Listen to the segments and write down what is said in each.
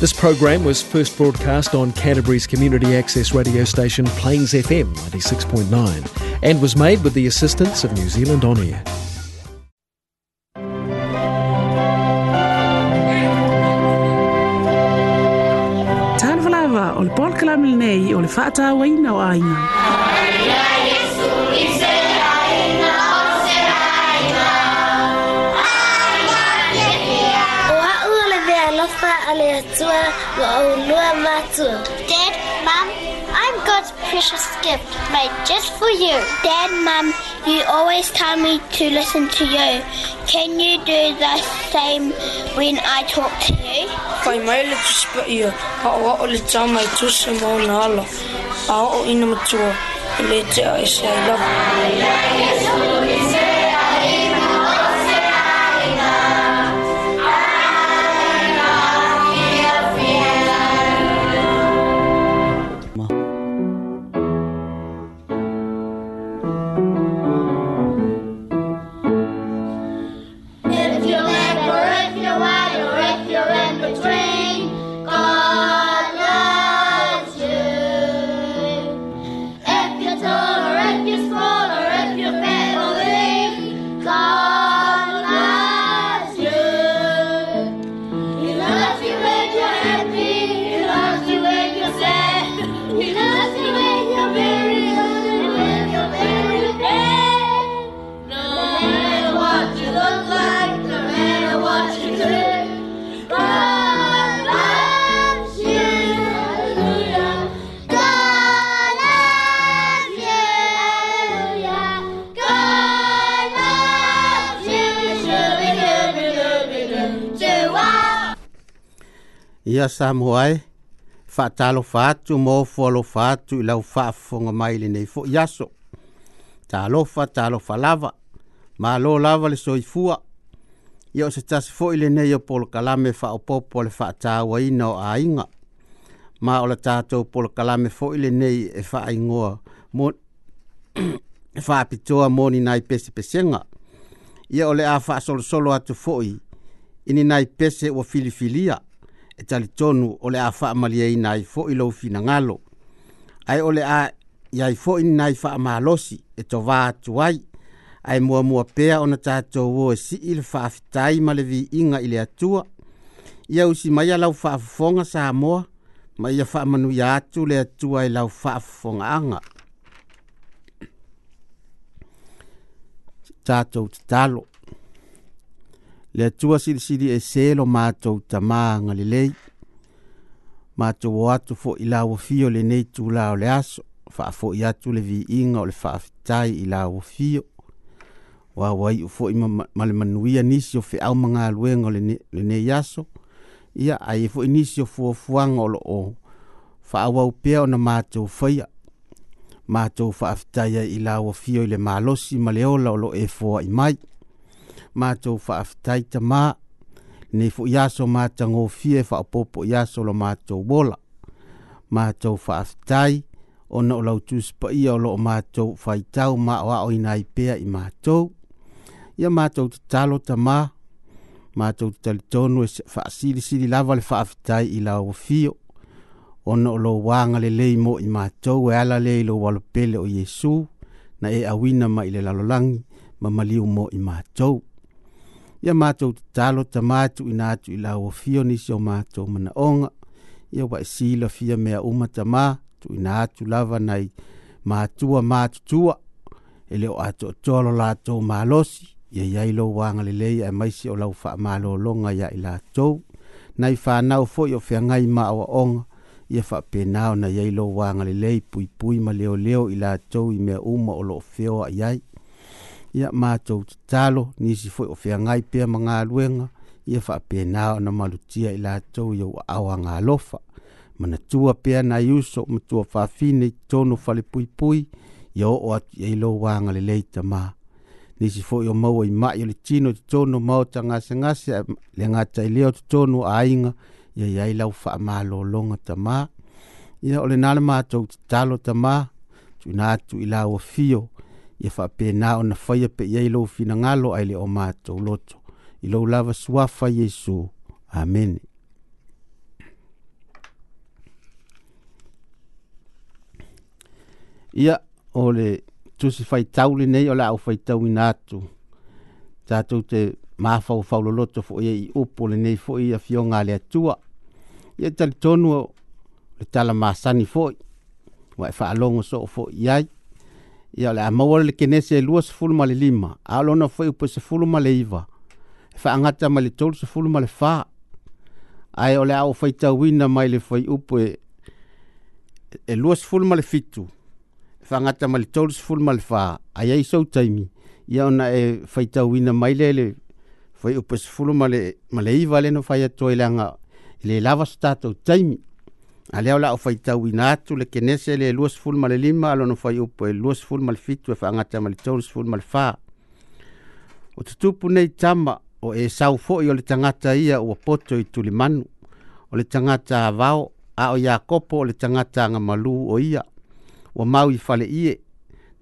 This program was first broadcast on Canterbury's community access radio station Plains FM 96.9 and was made with the assistance of New Zealand On Air. nur Dad, Mom, I'm God's precious gift made just for you. Dad, Mom, you always tell me to listen to you. Can you do the same when I talk to you? Kai mai le tu spa ia, ka o o le tā mai tu se mō nā ala. A o ina matua, le te ai ia Samuai mo ai fa talo fa tu mo fo lo fa tu la fa fo nga mai le nei fo ia so talo fa talo fa lava ma lo lava le so i fua ia se tas fo i le nei o pol kalame fa o popo fa ta wa i no ai nga ma o le ta to pol kalame fo i le nei e fa ai ngo mo fa e pitoa mo ni nai pesi nga ia o le a fa solo solo atu fo i ini nai pese o filifilia fili e tali tonu o le a wha amalia i nai fo i lau fina ngalo. Ai o le a iai fo i nai wha amalosi e to wā tuai. Ai mua mua pea ona na tato wō e si il wha afitai ma le vi inga i le atua. Ia usi mai a lau wha afonga sa amoa, ma ia wha amanu i atu le atua i lau wha afonga anga. Tato te talo. Tato le atua silisili e selo matou tamā galilei matou o atu foʻi lauafio lenei tulā o le aso faafoʻi atu le viiga o le faafetai i lauafio ua ua iʻu foʻi ma le manuia nisi o feʻau magaluega o lenei aso ia ae foʻi nisi o fuafuaga o loo faauau pea ona matou faia matou faafetai ai i lauafio i le malosi ma le ola o loo efoaʻi mai mātou whaafitai ta mā, ne fu iaso mātou ngō fie whaapopo iaso lo mātou wola. Mātou whaafitai, ona o lau tūspa ia o lo mātou whaitau mā o ao inai pēa i mātou. Ia mātou te talo ta mā, mātou te talitonu e whaasiri siri lava le whaafitai i lau fio. Ona o lo wānga le leimo i mātou e ala le lo walopele o Yesu na e awina ma i le lalolangi ma maliu mo i mātou ia matou tatalo tamatu ina atu i lauofio nisi o matou manaoga ia ua e silafia mea uma tamā tuuina atu lava nai matua matutua e lē o atoatoalo latou malosi ia iai lou agalelei ae maisi o lau faamalologa ia i latou nai fanau foʻi o feagai maʻoaʻoga ia faapenao na iai lou agalelei puipui ma leoleo i latou i mea uma o loo feo aiai ia matou tatalo nisi foi o feagai pea ma luenga ia faapena ona malutia i latou awa ua aoaga alofa manatua pea na iuso matua faafine i tono falepuipui ia oo atu iai lou agalelei tamā nisi foi o maua i maʻi o le tino totonu mao tagasegase le agata i lea o totonu aiga ia iai lau faamālōloga tamā ia o lenā le matou tatalo tamā tuuinā atu i laua fio ia faapena ona faia pe iai lou finagalo ai le o matou loto i lou lava suafa iesu amene ia o le tusi faitau lenei o le au faitauina atu tatou te mafaufaulo'oloto fo'i ai i upu lenei fo'i afioga a le atua ia talitonu le talamasani fo'i wa fa e fa'alogo so'o fo'i iai ia le amaua le kenesi e lua sefulu ma le lima a lona foi upe sefulu ma le iva e faagata mai le tolu sefulu ma le fa ae o le a ua faitauina mai le fai upu e lua sefulu ma le fitu e faagata mai le tolu sefulu ma le fa ai ai sou taimi ia ona e faitauina mai le le fai upu sefulu ma le iva lena faiatoailaga i le lava se tatou taimi Ale lea o la'o faitau le kenese le lua sefulu ma le lima alona fai upu e lua sefulu ma le fitu e fa'agata ma le tonu sefulu ma le o tutupu nei tama o e sau fo'i o le tagata ia ua poto i tulimanu o le tagata avao a o iakopo o le tagata ngamalu o ia O mau i fale'ie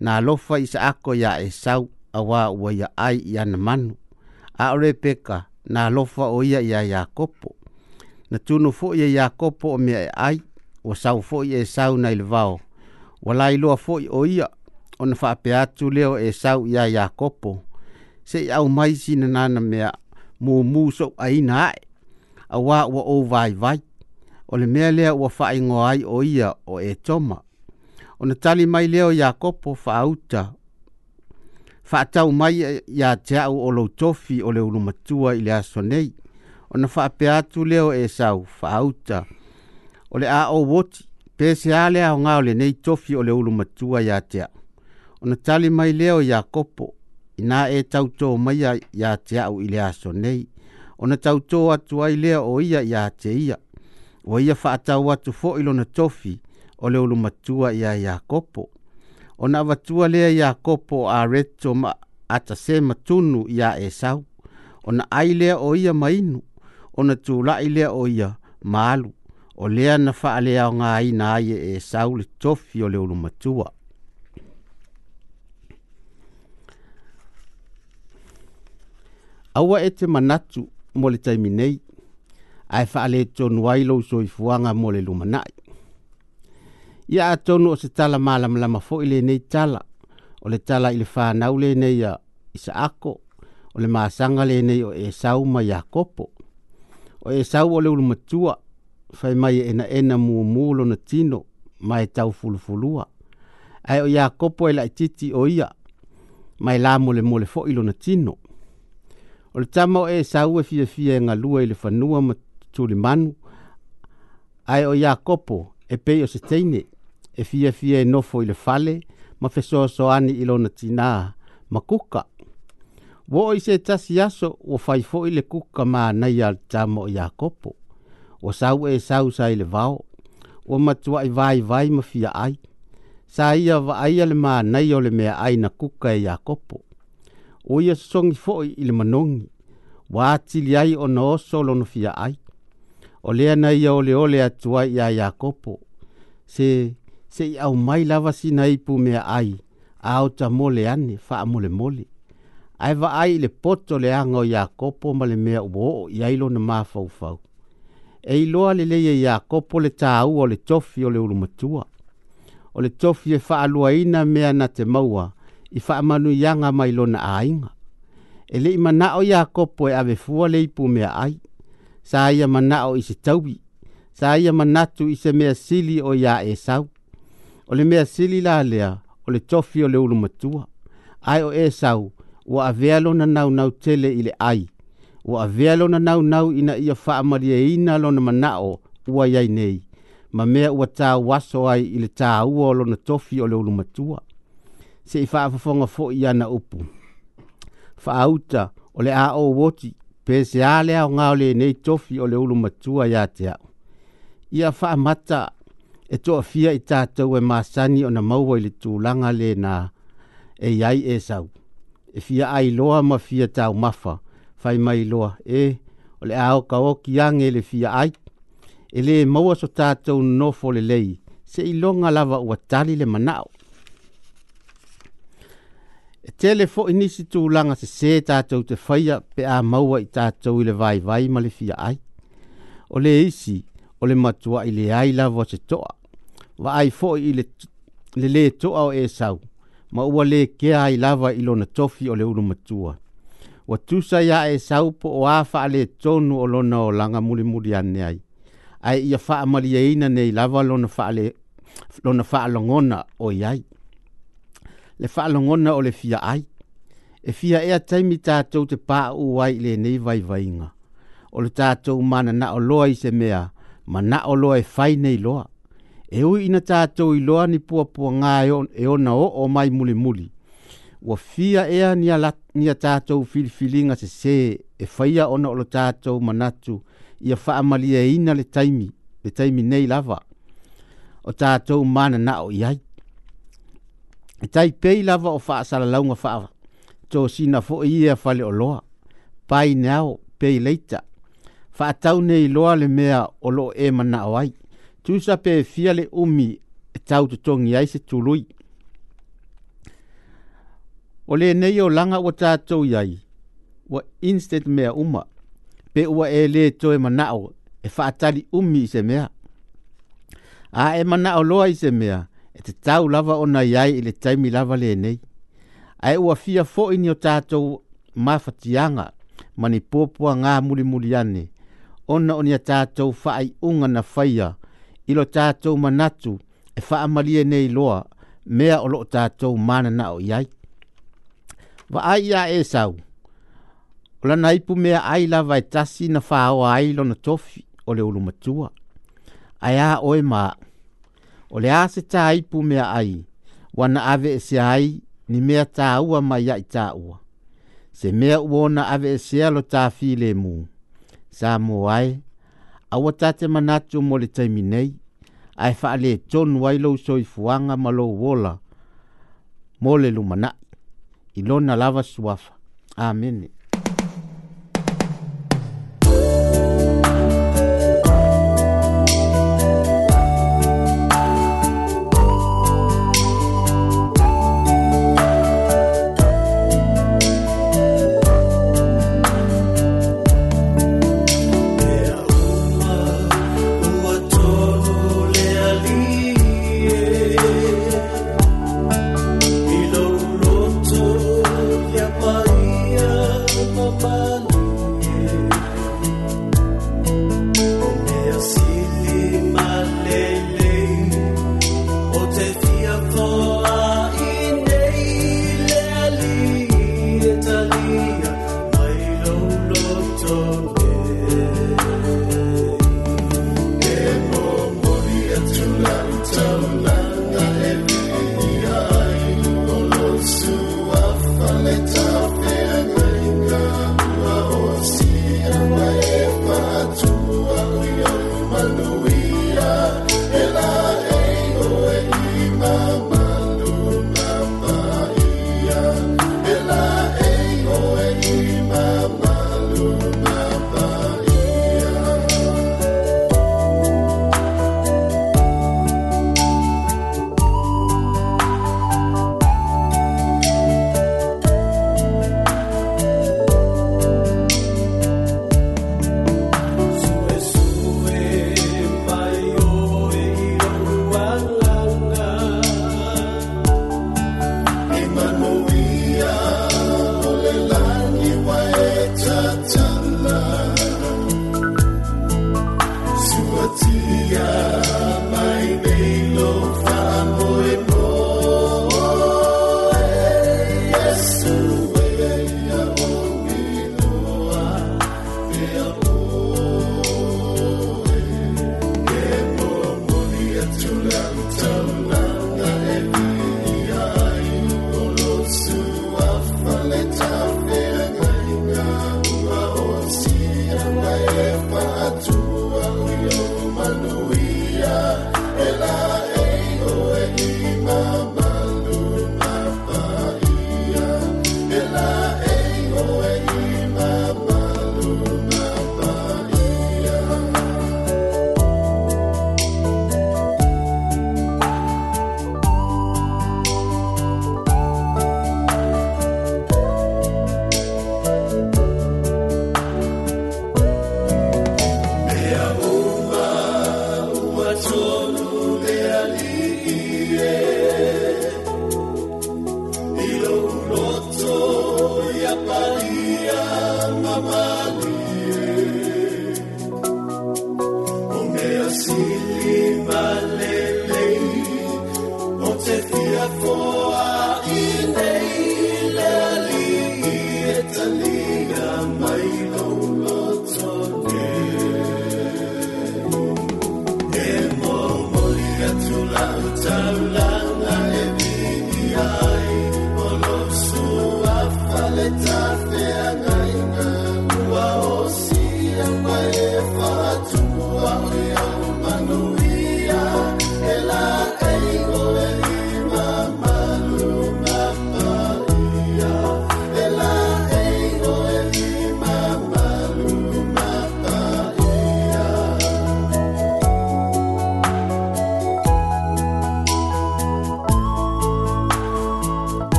na alofa i sa'ako iā esau auā ua ia ai i ana a o lē peka na alofa o ia iā iakopo na tunu fo ye yakopo o mea e ai o sau fo ye sau na il vao o la ilo fo o ia o na fa pe atu leo e sau ya yakopo se ya o mai si na nana mea mu mu so ai na ai a wa wa o vai vai o le mea lea ua faaigoa ai o ia o e toma ona tali mai lea o iakopo faauta faatau mai iā te au o lou tofi o le ulumatua i le aso nei ona faapea atu lea e o esau faauta o le a ou oti pe se a le aoga o tofi o le ulumatua iā te aʻu ona tali mai leo o iakopo inā e tautō maia iā te aʻu i aso nei ona tautō atu ai lea o ia ya te ia ua ia faatau atu foʻi lona tofi o le ulumatua iā iakopo ona avatua lea iakopo o areto ma ya tunu iā esau ona aile o ia ma ona tu la ile o ia malu o lea na fa ale o nga ai na ai e saul tofi o le ulu matua Aua e te manatu mo le taimi nei, ai wha le tonu ailo so i fuanga mo le lumanai. Ia to no o se tala mālam lama fo ile nei tala, o le tala i le whanau le nei a Isaako, o le māsanga le nei o e sauma i a o e sau o le matua fai mai e ena ena mua mulo na tino mai e tau fulu fulufulua ai o Iakopo e lai titi o ia mai la mole mole fo ilo na tino o le tama o e sau e fia fia e ngalua i le fanua ma tuli manu ai o Iakopo e pei o se teine e fia fia e nofo i le fale ma fesoa soani ilo na tina ma kuka wo i se tasi aso o faifo i le kuka ma nei al tamo i akopo. O sau e sau sa i le vao, o matua i vai vai ma fia ai. Sa ia va aia le ma nei o le mea ai na kuka i e akopo. O ia songi foi i le manongi, wa atili ai o na oso lono fia ai. O lea na ia ole ole atua i a i akopo, se, se i au mai lava sina ipu mea ai, a o ta mole ane, faa mole mole. Ai va ai le poto leaga o kopo ma le mea ua oo i ai lona mafaufau e iloa leleia i iakopo le tāua o le tofi o le ulumatua o le tofi e faaaluaina mea na te maua i faamanuiaga mai lona ainga. e le ima leʻi manaʻo iakopo e avefua le ipu mea ai sa ia manaʻo i se tauvi sa ia manatu i se mea sili o iā esau o le mea sili lalea o le tofi o le ulumatua ae o sau wa avea lona nau tele ile ai Wa avea lona nau ina ia faamalieina lona manaʻo ua iai nei ma mea ua tauaso ai i le tāua o lona tofi o le ulumatua seʻi faafofoga foʻi iana upu faauta o le a ouoti pe se a le aoga o lenei tofi o le ulumatua iā te aʻu ia faamata e toʻafia i tatou e masani ona maua i le na e yai e sau e fia ai loa ma fia tau mafa, fai mai loa, e, o le ao ka o ki le fia ai, e le maua so tātou nofo le lei, se i longa lava ua tali le manao. E tele fo inisi tū langa se se tātou te whaia pe a maua i tātou i le vai vai ma le fia ai. O le isi, o le matua i le ai lava se toa, wa ai fo i le le, le toa o e sau, ma ua le kea ai lava i lona tofi o le ulu matua. Wa tusa ya e saupo o afa ale tonu o lona o langa muli muli ane ai. Ai ia faa maliaina e nei lava lona faa, le, lona faa longona o iai. Le faa longona o le fia ai. E fia ea taimi tātou te paa uai le nei vai vainga. O le tātou mana na o loa i se mea, ma na o loa e fai nei loa e ui ina tātou i loa ni puapua ngā e, e ona o o mai muli muli. Ua fia ea ni a, la, ni a tātou filifilinga se se e whaia ona o lo tātou manatu i a whaamalia e ina le taimi, le taimi nei lava. O tātou mana na o iai. E tai pei lava o wha sala launga wha Tō na fo i ea fale o loa. Pai ne pei leita. Wha tau nei loa le mea o lo e mana o ai tusa pe fia le umi e tau te tongi ai se tului. O le nei o langa ua tātou iai, ua instant mea uma, pe ua e le toe manao e whaatali umi i se mea. A e manao loa i se mea, e te tau lava o na iai i le taimi lava le nei. A e ua fia fo ni o tātou mafatianga, mani pōpua ngā muli muli ane, ona o ni a tātou whaai unga na whaia, ilo lo tātou manatu e whaamalie nei loa mea o lo tātou mana na o iai. Wa ai ia e sau, o lana ipu mea ai la vai e tasi na whao ai lo na tofi o le ulu matua. Ai a oe ma, o le ase tā ipu mea ai, wana ave e se ai ni mea tā ua mai ia i tā ua. Se mea uona ave e se alo tā fi le mu, sa mo ai, aua tate manatu mo le taimi nei ae faale ai lou soifuaga ma lou ola mo le lumanaʻi i lona lava suafa amene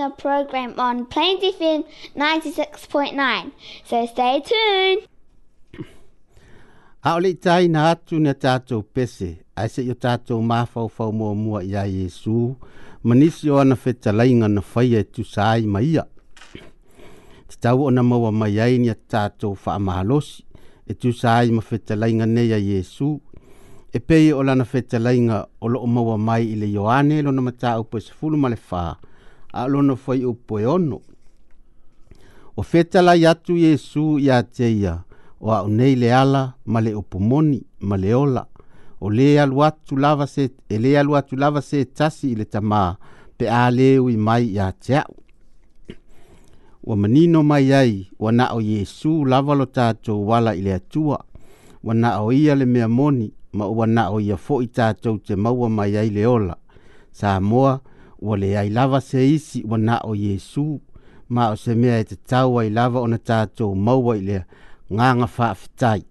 a program on Plains FM 96.9. So stay tuned. A o tai na atu na tātou pese, ai se i o tātou māwhauwhau mua mua i a Yesu, manisi o ana whetalainga na whaia e tu sāi mai ia. Te tau ona maua mai ai ni a tātou whaamahalosi, e tu sāi ma whetalainga nei a Yesu, e pei o lana whetalainga o loo maua mai i le Ioane lona matau pe sefulu ma le whaa, a lono fai o poe ono. O fetala yatu Yesu ya teia, o a unei le ala, ma le opumoni, ma le ola. O le alu atu lava se, e le alu atu lava se tasi ile tama, pe a le ui mai ya teau. Wa manino mai ai, wa na o Yesu lava lo tato wala ile atua, wa na o ia le mea moni, ma wa na o ia fo i tato te maua mai ai le ola. Sa moa, ua leai lava se isi ua na o iesu ma o se mea e tatau ai lava ona tatou maua i le gaga faafetai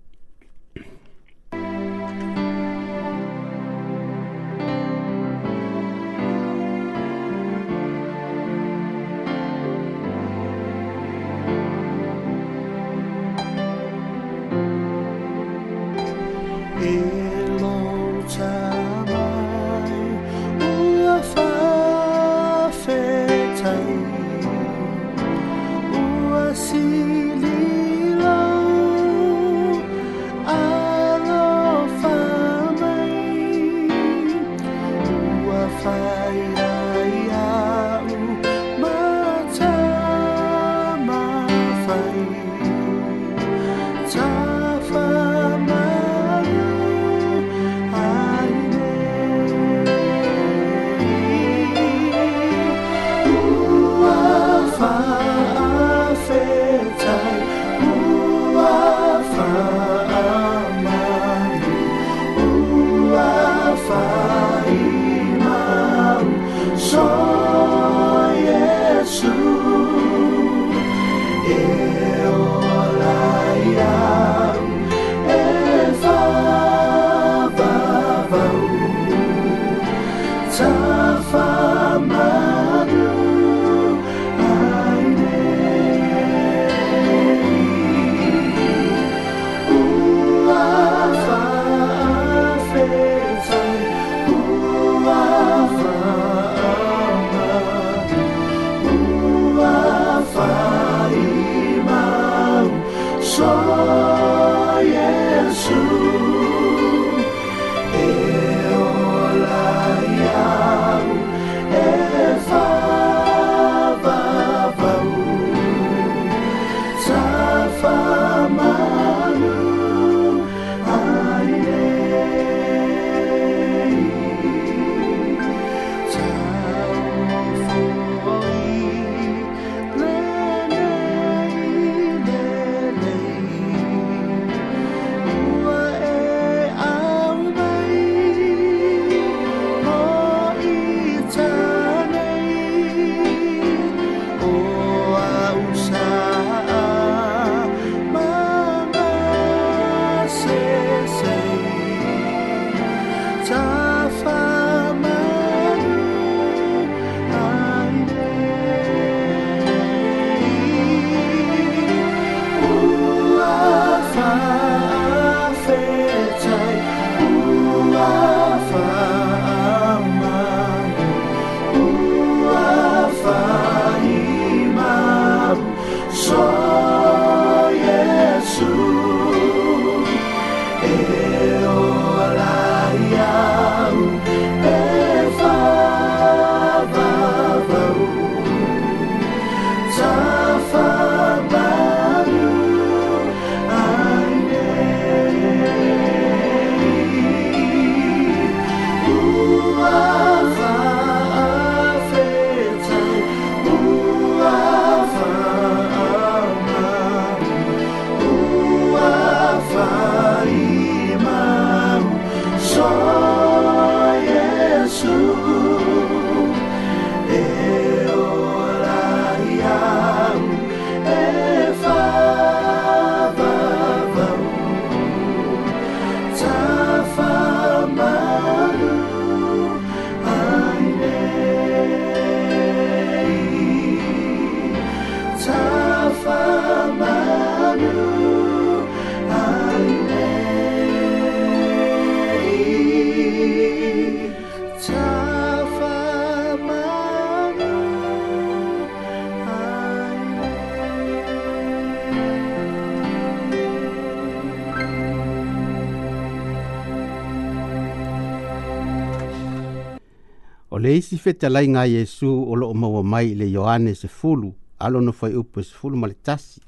nisi fetalai ga iesu o loo maua mai i le ioane sefulu alona fai upu e sefulu ma le tasi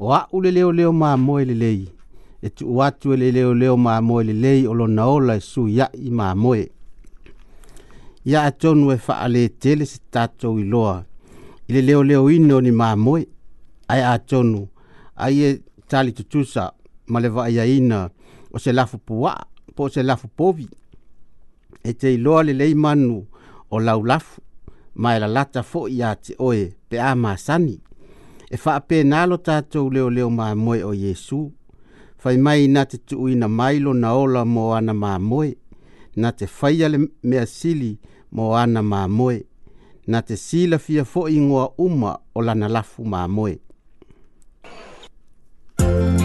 o a'u le leoleo mamo e lelei e tuu atu e le leoleo mamo e lelei o lona ola e suia'i mamoe ia atonu e fa'alētele se tatou iloa i le leoleoina o ni mamoe ae atonu ai e talitutusa ma le va'aiaina o se lafo pua'a po o se lafo povi e te iloa lelei manu o laulafu ma la lata fo i te oe pe a masani. E wha ape nalo tātou leo leo ma moe o Yesu. Fai mai na te tuu ina mailo na ola mo ana ma moe. Na te faiale mea sili mo ana ma moe. Na te sila fia fo i uma o lana lafu ma moe. Thank you.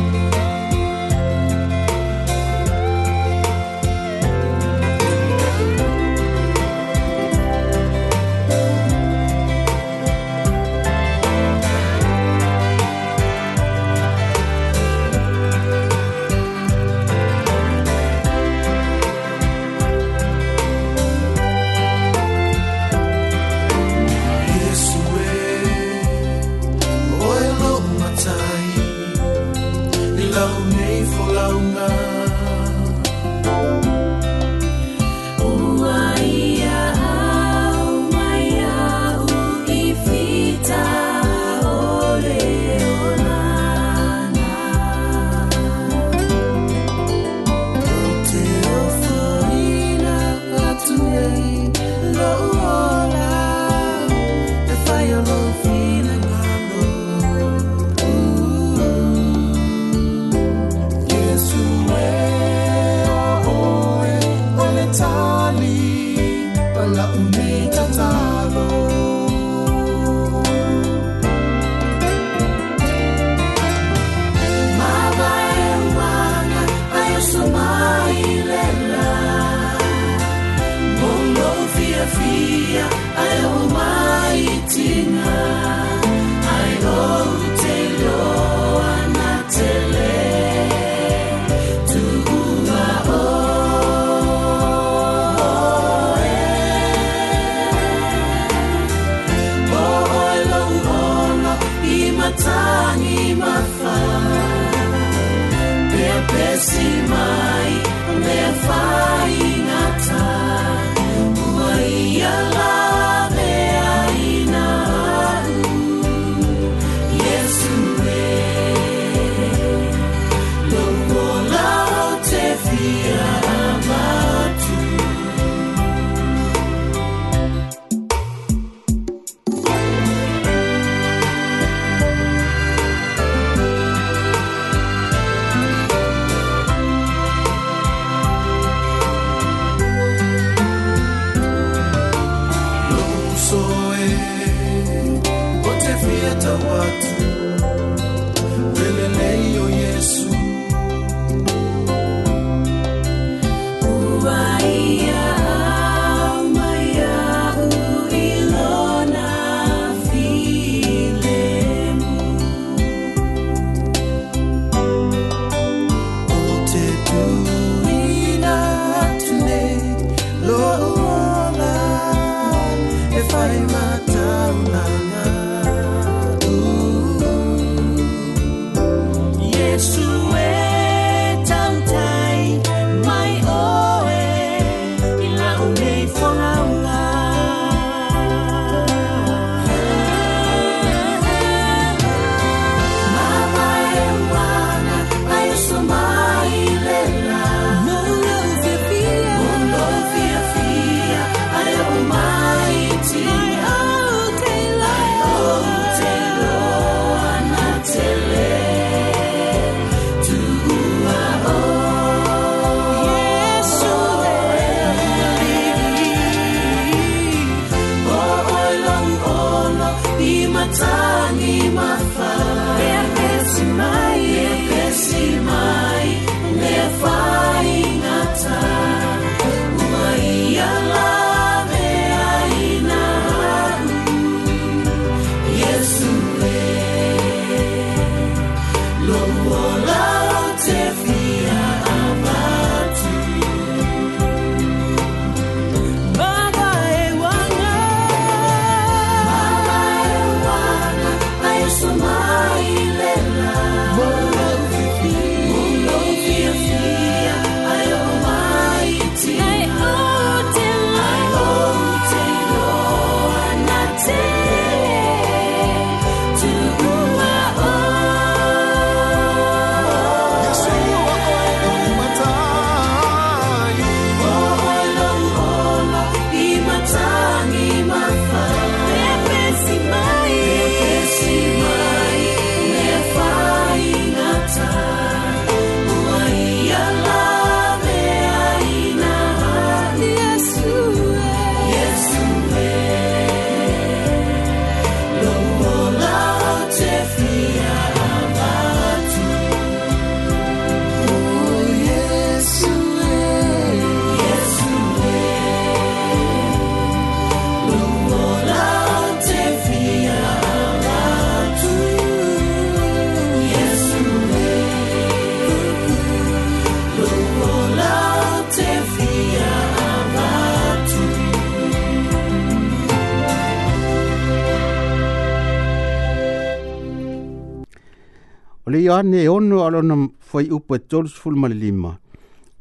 ne ono alona foi upo e tolus fulma lima.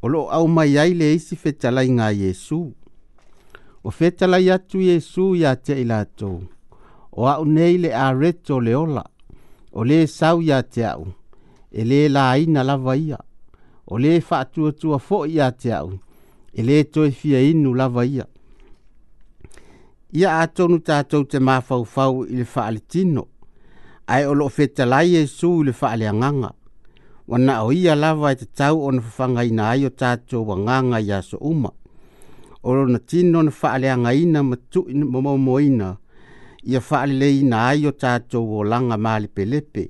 O au mai ai le isi fetalai ngā Yesu. O fetalai atu Yesu ya te ilato. O au nei le a reto le ola. O le sau ya te au. E le la aina lava ia. O le fatua tua fo ya te au. E le toi fia inu lava ia. Ia atonu tātou te mafaufau ili faalitino ai o loo fetalai iesu i le faaleagaga ua naʻo ia lava e tatau ona fafagaina ai o tatou wanganga ia so uma o lona tino ona faaleagaina ma tuʻi ma moomoina ia faaleleina ai o tatou mali pelepe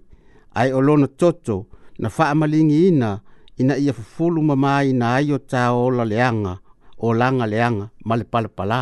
ai o lona toto na faamaligiina ina ia fufulu mamāina ai o taola leaga olaga leanga ma le palapalā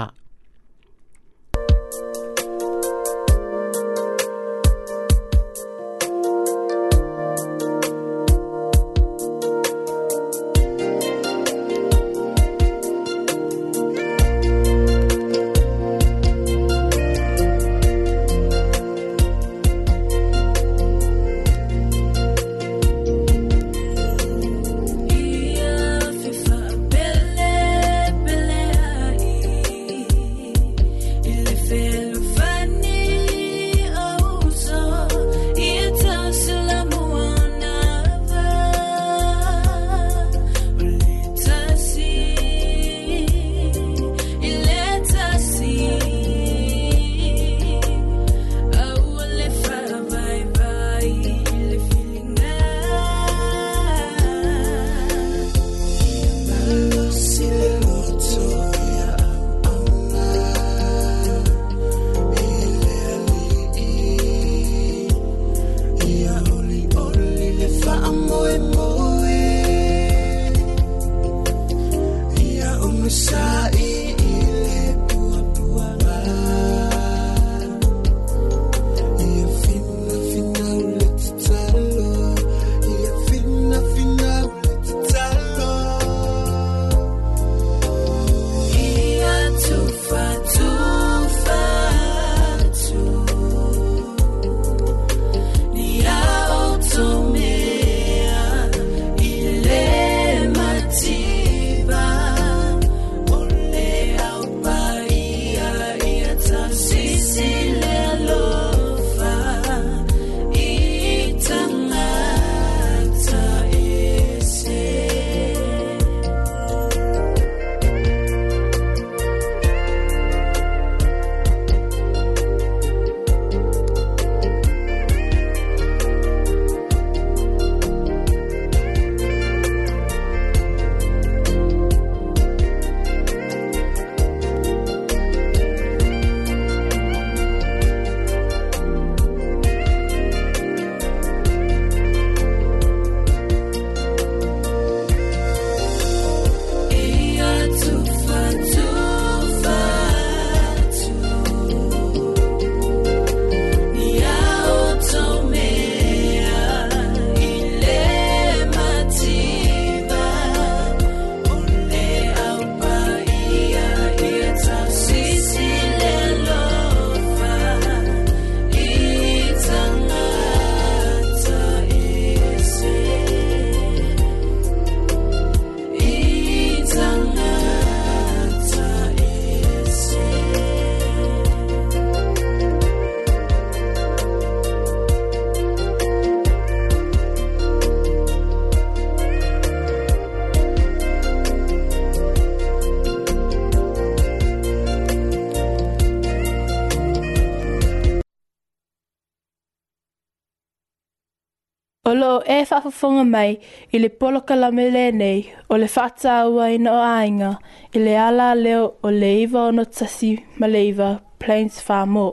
lo e whawhawhunga mai i le polo kalame le nei o le whata ua i no ainga i le ala leo o le iwa o no tasi ma le iwa Plains Farm o.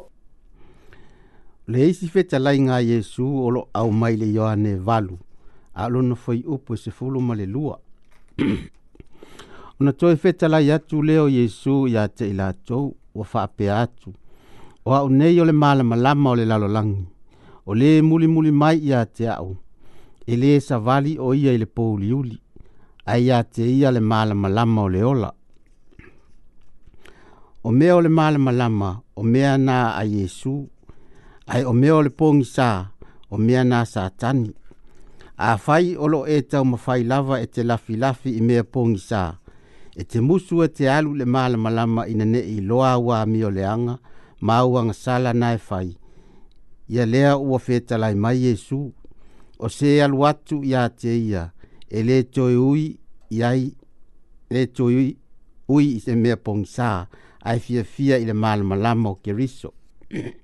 Le isi feta lai ngā Yesu o lo au mai le Ioane Valu a lo na whai upo e se fulu ma le lua. Ona toi feta lai atu leo Yesu i ate ila tou o whaapea atu. O au nei o le malama lama o le lalolangi. O le muli muli mai i ate au e lē savali o ia i le pouliuli ae iā te ia le malamalama o le ola o mea o le malamalama o mea na a iesu ae o mea o le pogisā o mea na satani afai o loo e taumafai lava e te lafilafi i mea pogisā e te musu e te alu le malamalama ina neʻi i loa auā mioleaga ma auagasala na e fai ia lea ua fetalai mai iesu o se alu atu iā te ia e ui iai le toe ui ui i se mea pogisā fia fiafia i le malamalama o keriso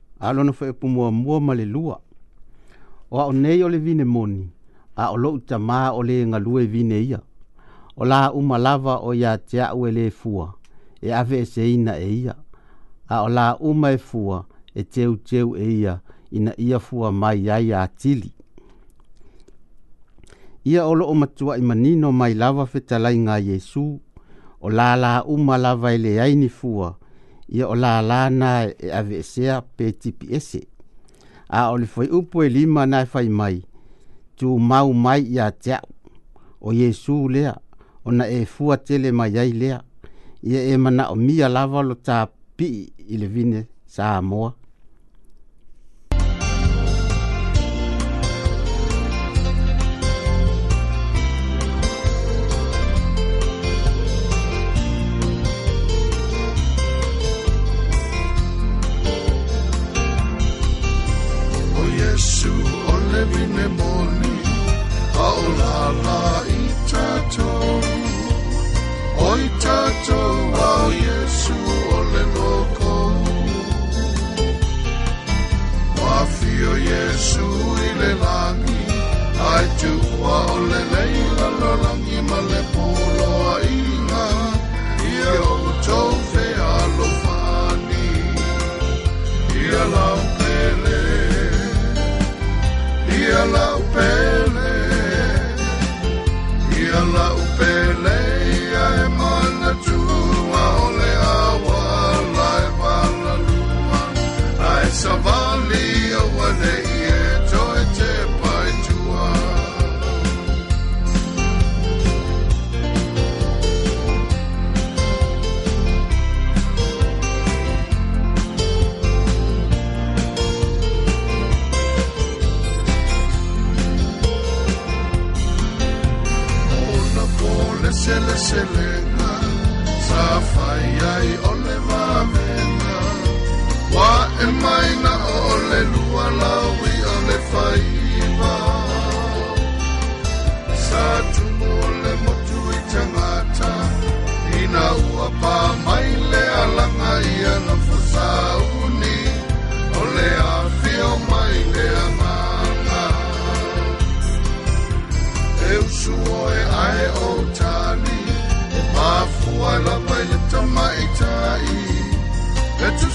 alona foʻi o pumuamua ma le lua o aʻo nei o vine moni a o loʻu tamā o lē galue vine ia o la uma lava o iā te aʻu e fua e ave eseina e ia a o la uma e fua e teuteu e ia ina ia fua mai ai a tili ia o loʻo matuaʻi manino mai lava fetalaiga a iesu o la la umalava lava e leai ni ia o lalana e aveesea pe tps a o le fai upu e lima na e fai mai tumau mai iā te au o iesu lea ona e fua tele mai ai lea ia e manaʻomia lava lo tapii i le vine sa moa vine moni au la la i tātou Oi tātou au Yesu o le noko Wafio Yesu i le langi Ai tu wa o le leila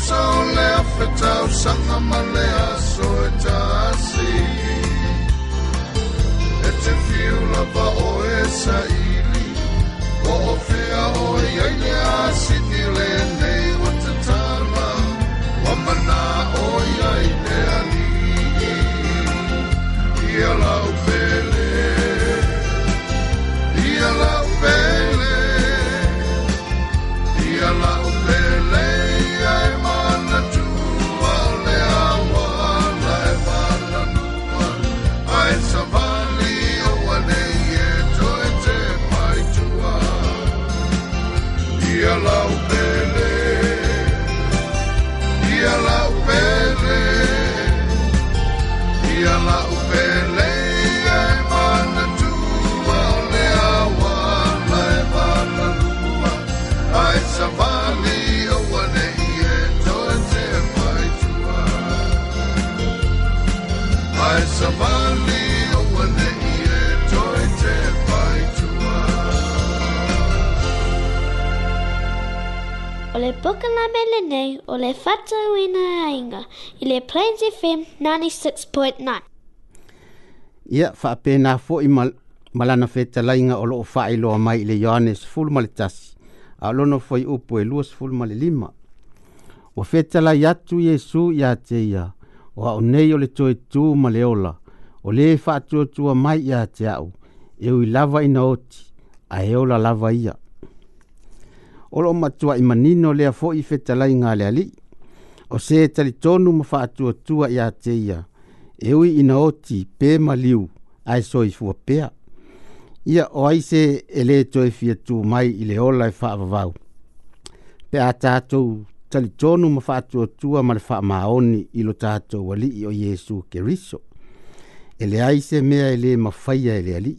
so le afetau sanga ma le aso e see. It's a fiu lava o e sa'i Plains FM 96.9. Ia fa pe na fo i malana fe tala o loo fa ilo a mai le Johannes ful mali tasi. A lono fo upo e luas ful mali O fe tala atu Yesu i a te ia. O a onei o le toi tu ma le ola. O le fa atu atu a mai i a te au. E ui lava ina oti. A e ola lava ia. O lo matua i manino le a fo i fe tala le alii o se tali tonu ma fa atua tua ia te ia. E ui ina oti pē maliu ai so i fua pēa. Ia o aise e le toi fia tu mai i le ola e fa avavau. Pe a tātou tali tonu ma fa atua tua ma le fa maoni i lo tātou wali i o Jesu Keriso. E le aise mea e le mawhaia e le alii.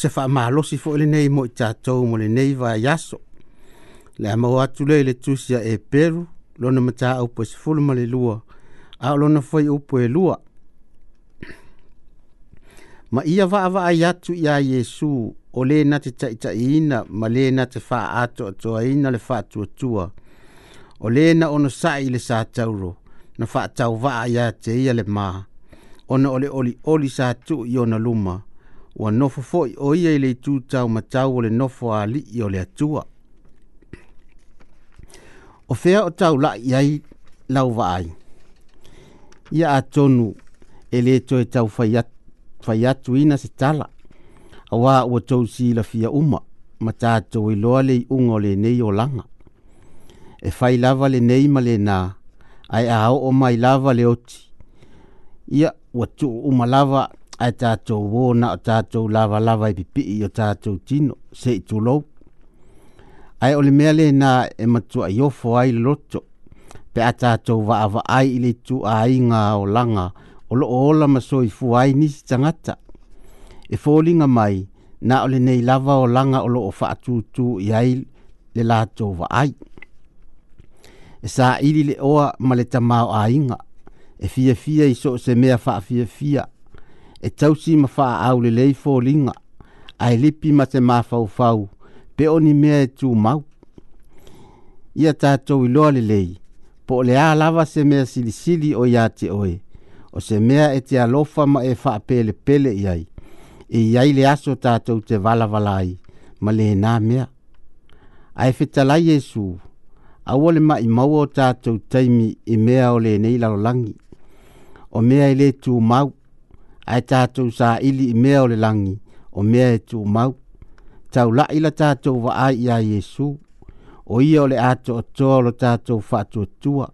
se fa malo si fo le nei mo cha cho mo le nei va yaso le ma wa tu le le tu sia e peru lo na ma cha o po se fo le lua a lo na foi o po e lua ma ia va va ya tu ya yesu o le na te tai tai ina ma le na te fa ato to ina le fa tu tu o le na ono sai le sa tauro na fa tau va ya te ia le ma ona ole oli oli sa tu i ona luma ua nofo foʻi o ia i le itu taumatau o le nofo alii o le atua o fea o taulaʻi ai lauvaai ia atonu e lē toe tau fai atu ina se tala auā ua tou silafia uma ma tatou iloa e le iʻuga o e lenei o laga e fai lava lenei ma lenā ae aoo mai lava le oti ia ua tuu uma lava ai tātou wō na o tātou lava lava i pipi i o tātou tino se i tūlou. Ai ole mea le nā e matua i ofo ai loto pe a tātou wa awa ai i le tū a inga o langa o lo ola maso i fu ai nisi tangata. E fōlinga mai nā ole nei lava o langa o lo fa wha atu tū i ai le lātou wa ai. E sā ili le oa ma le tamau a inga e fia fia i so se mea fa fia fia. fia e tausi ma faa au le lei fō linga, ai lipi ma te mafau fau, pe oni mea e tū mau. Ia tātou i loa le lei, po le a lava se mea sili sili o ia te oe, o se mea e te alofa ma e faa pele pele iai, e iai le aso tātou te vala valai, ma le nā mea. Ai fetalai Jesu, aua le mai maua o tātou taimi i mea o le nei lalolangi, o mea i le tū mau, ae tatou ili i mea o le lagi o mea e mau. Tau la tatou vaai iā iesu o ia o le a toʻatoa o lo tatou faatuatua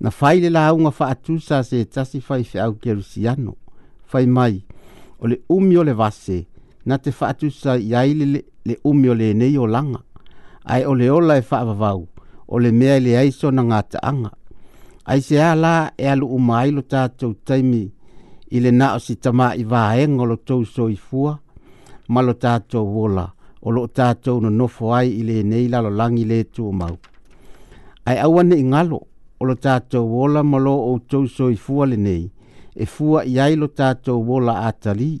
na fai le lauga faatusa se tasi fai feʻau kerusiano fai mai o le umi o le vase na te faatusa i ai le, le umi o lenei o laga ae o le ola e faavavau o le mea i na sona gataaga ai seā la e aluu mai lo tatou taimi ta ile na o si tama i vaenga o lo tau so i fua, ma lo tātou wola, o lo tātou no nofo ai i le neila lo langi le tu mau. Ai awane i ngalo, o lo tātou wola ma lo o tau so i fua le nei, e fua i ai lo tātou wola atali.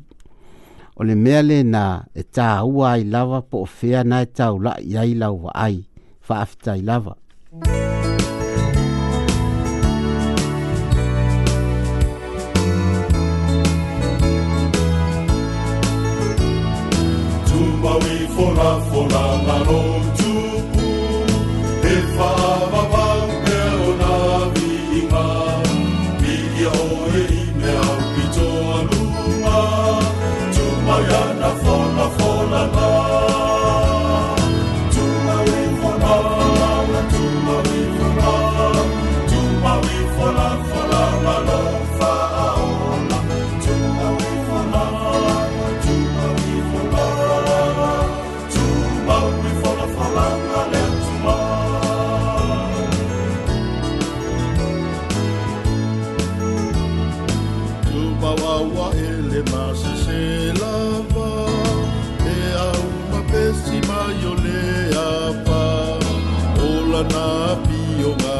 O le mea le na e tā ua ai lava po o fea na e tau la i ai lau wa ai, faafita i lava. Mm Efa Papiomar.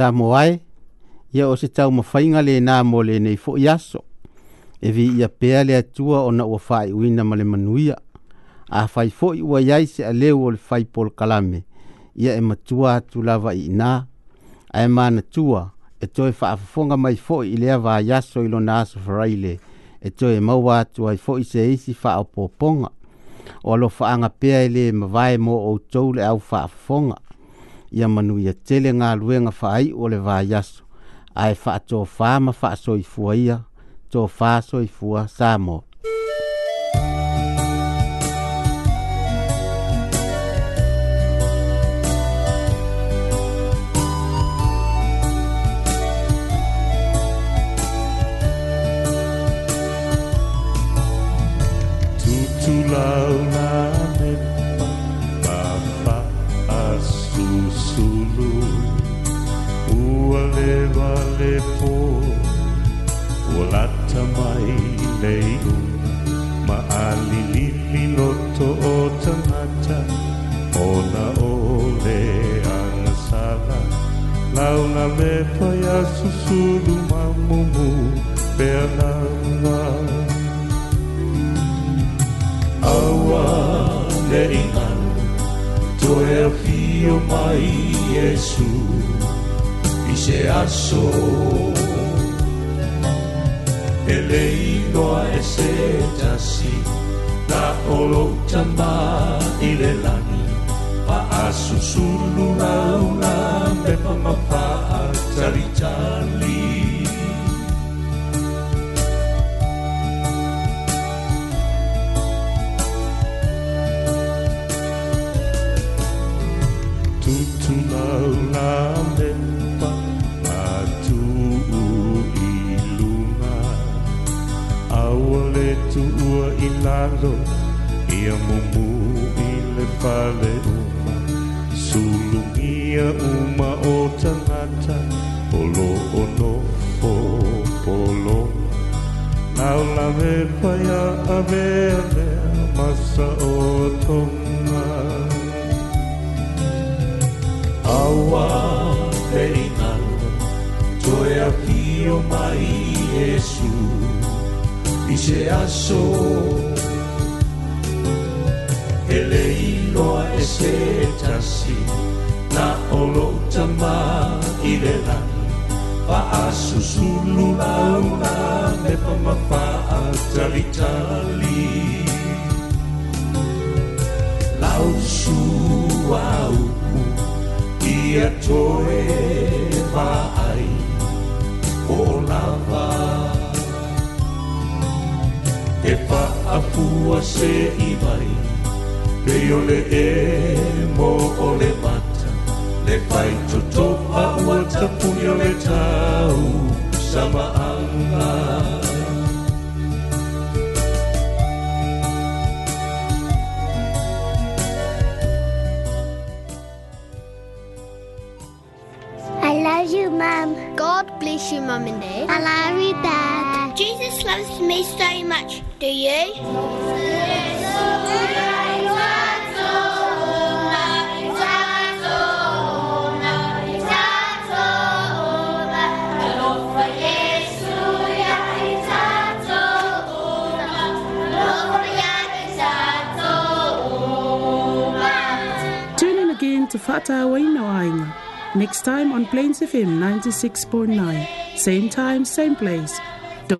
sa moai ye o se tau le na mo nei fo aso e viia pea le atua ona o faaiʻuina ma le manuia afai foʻi ua iai se aleu o le fai polokalame ia e matua atu lava iinā ae manatua e fa e afonga mai fo i lea vaiaso i lona aso faraile e toe e maua atu ai foʻi se isi faaopoopoga o alofaaga pea e lē mavae mo outou le au afonga ia manuia tele galuega faai o le vaiaso ae faatofā ma faasoifua ia tofā soifua sa mo العالم فيا أبينا مسؤولنا Agua reinal, toi aqui o mai Jesus, e se achou ele ilo a esse tasi na olotama irelana faasosololauna lefa mafaatalitali lausuauku ia toe vaai olava e faafua se'i mai pei o le'e mo o le mata sama I love you, Mom. God bless you, Mom and Dad. I love you, Dad. Jesus loves me so much. Do you? Fata Next time on Plains FM 96.9. Same time, same place.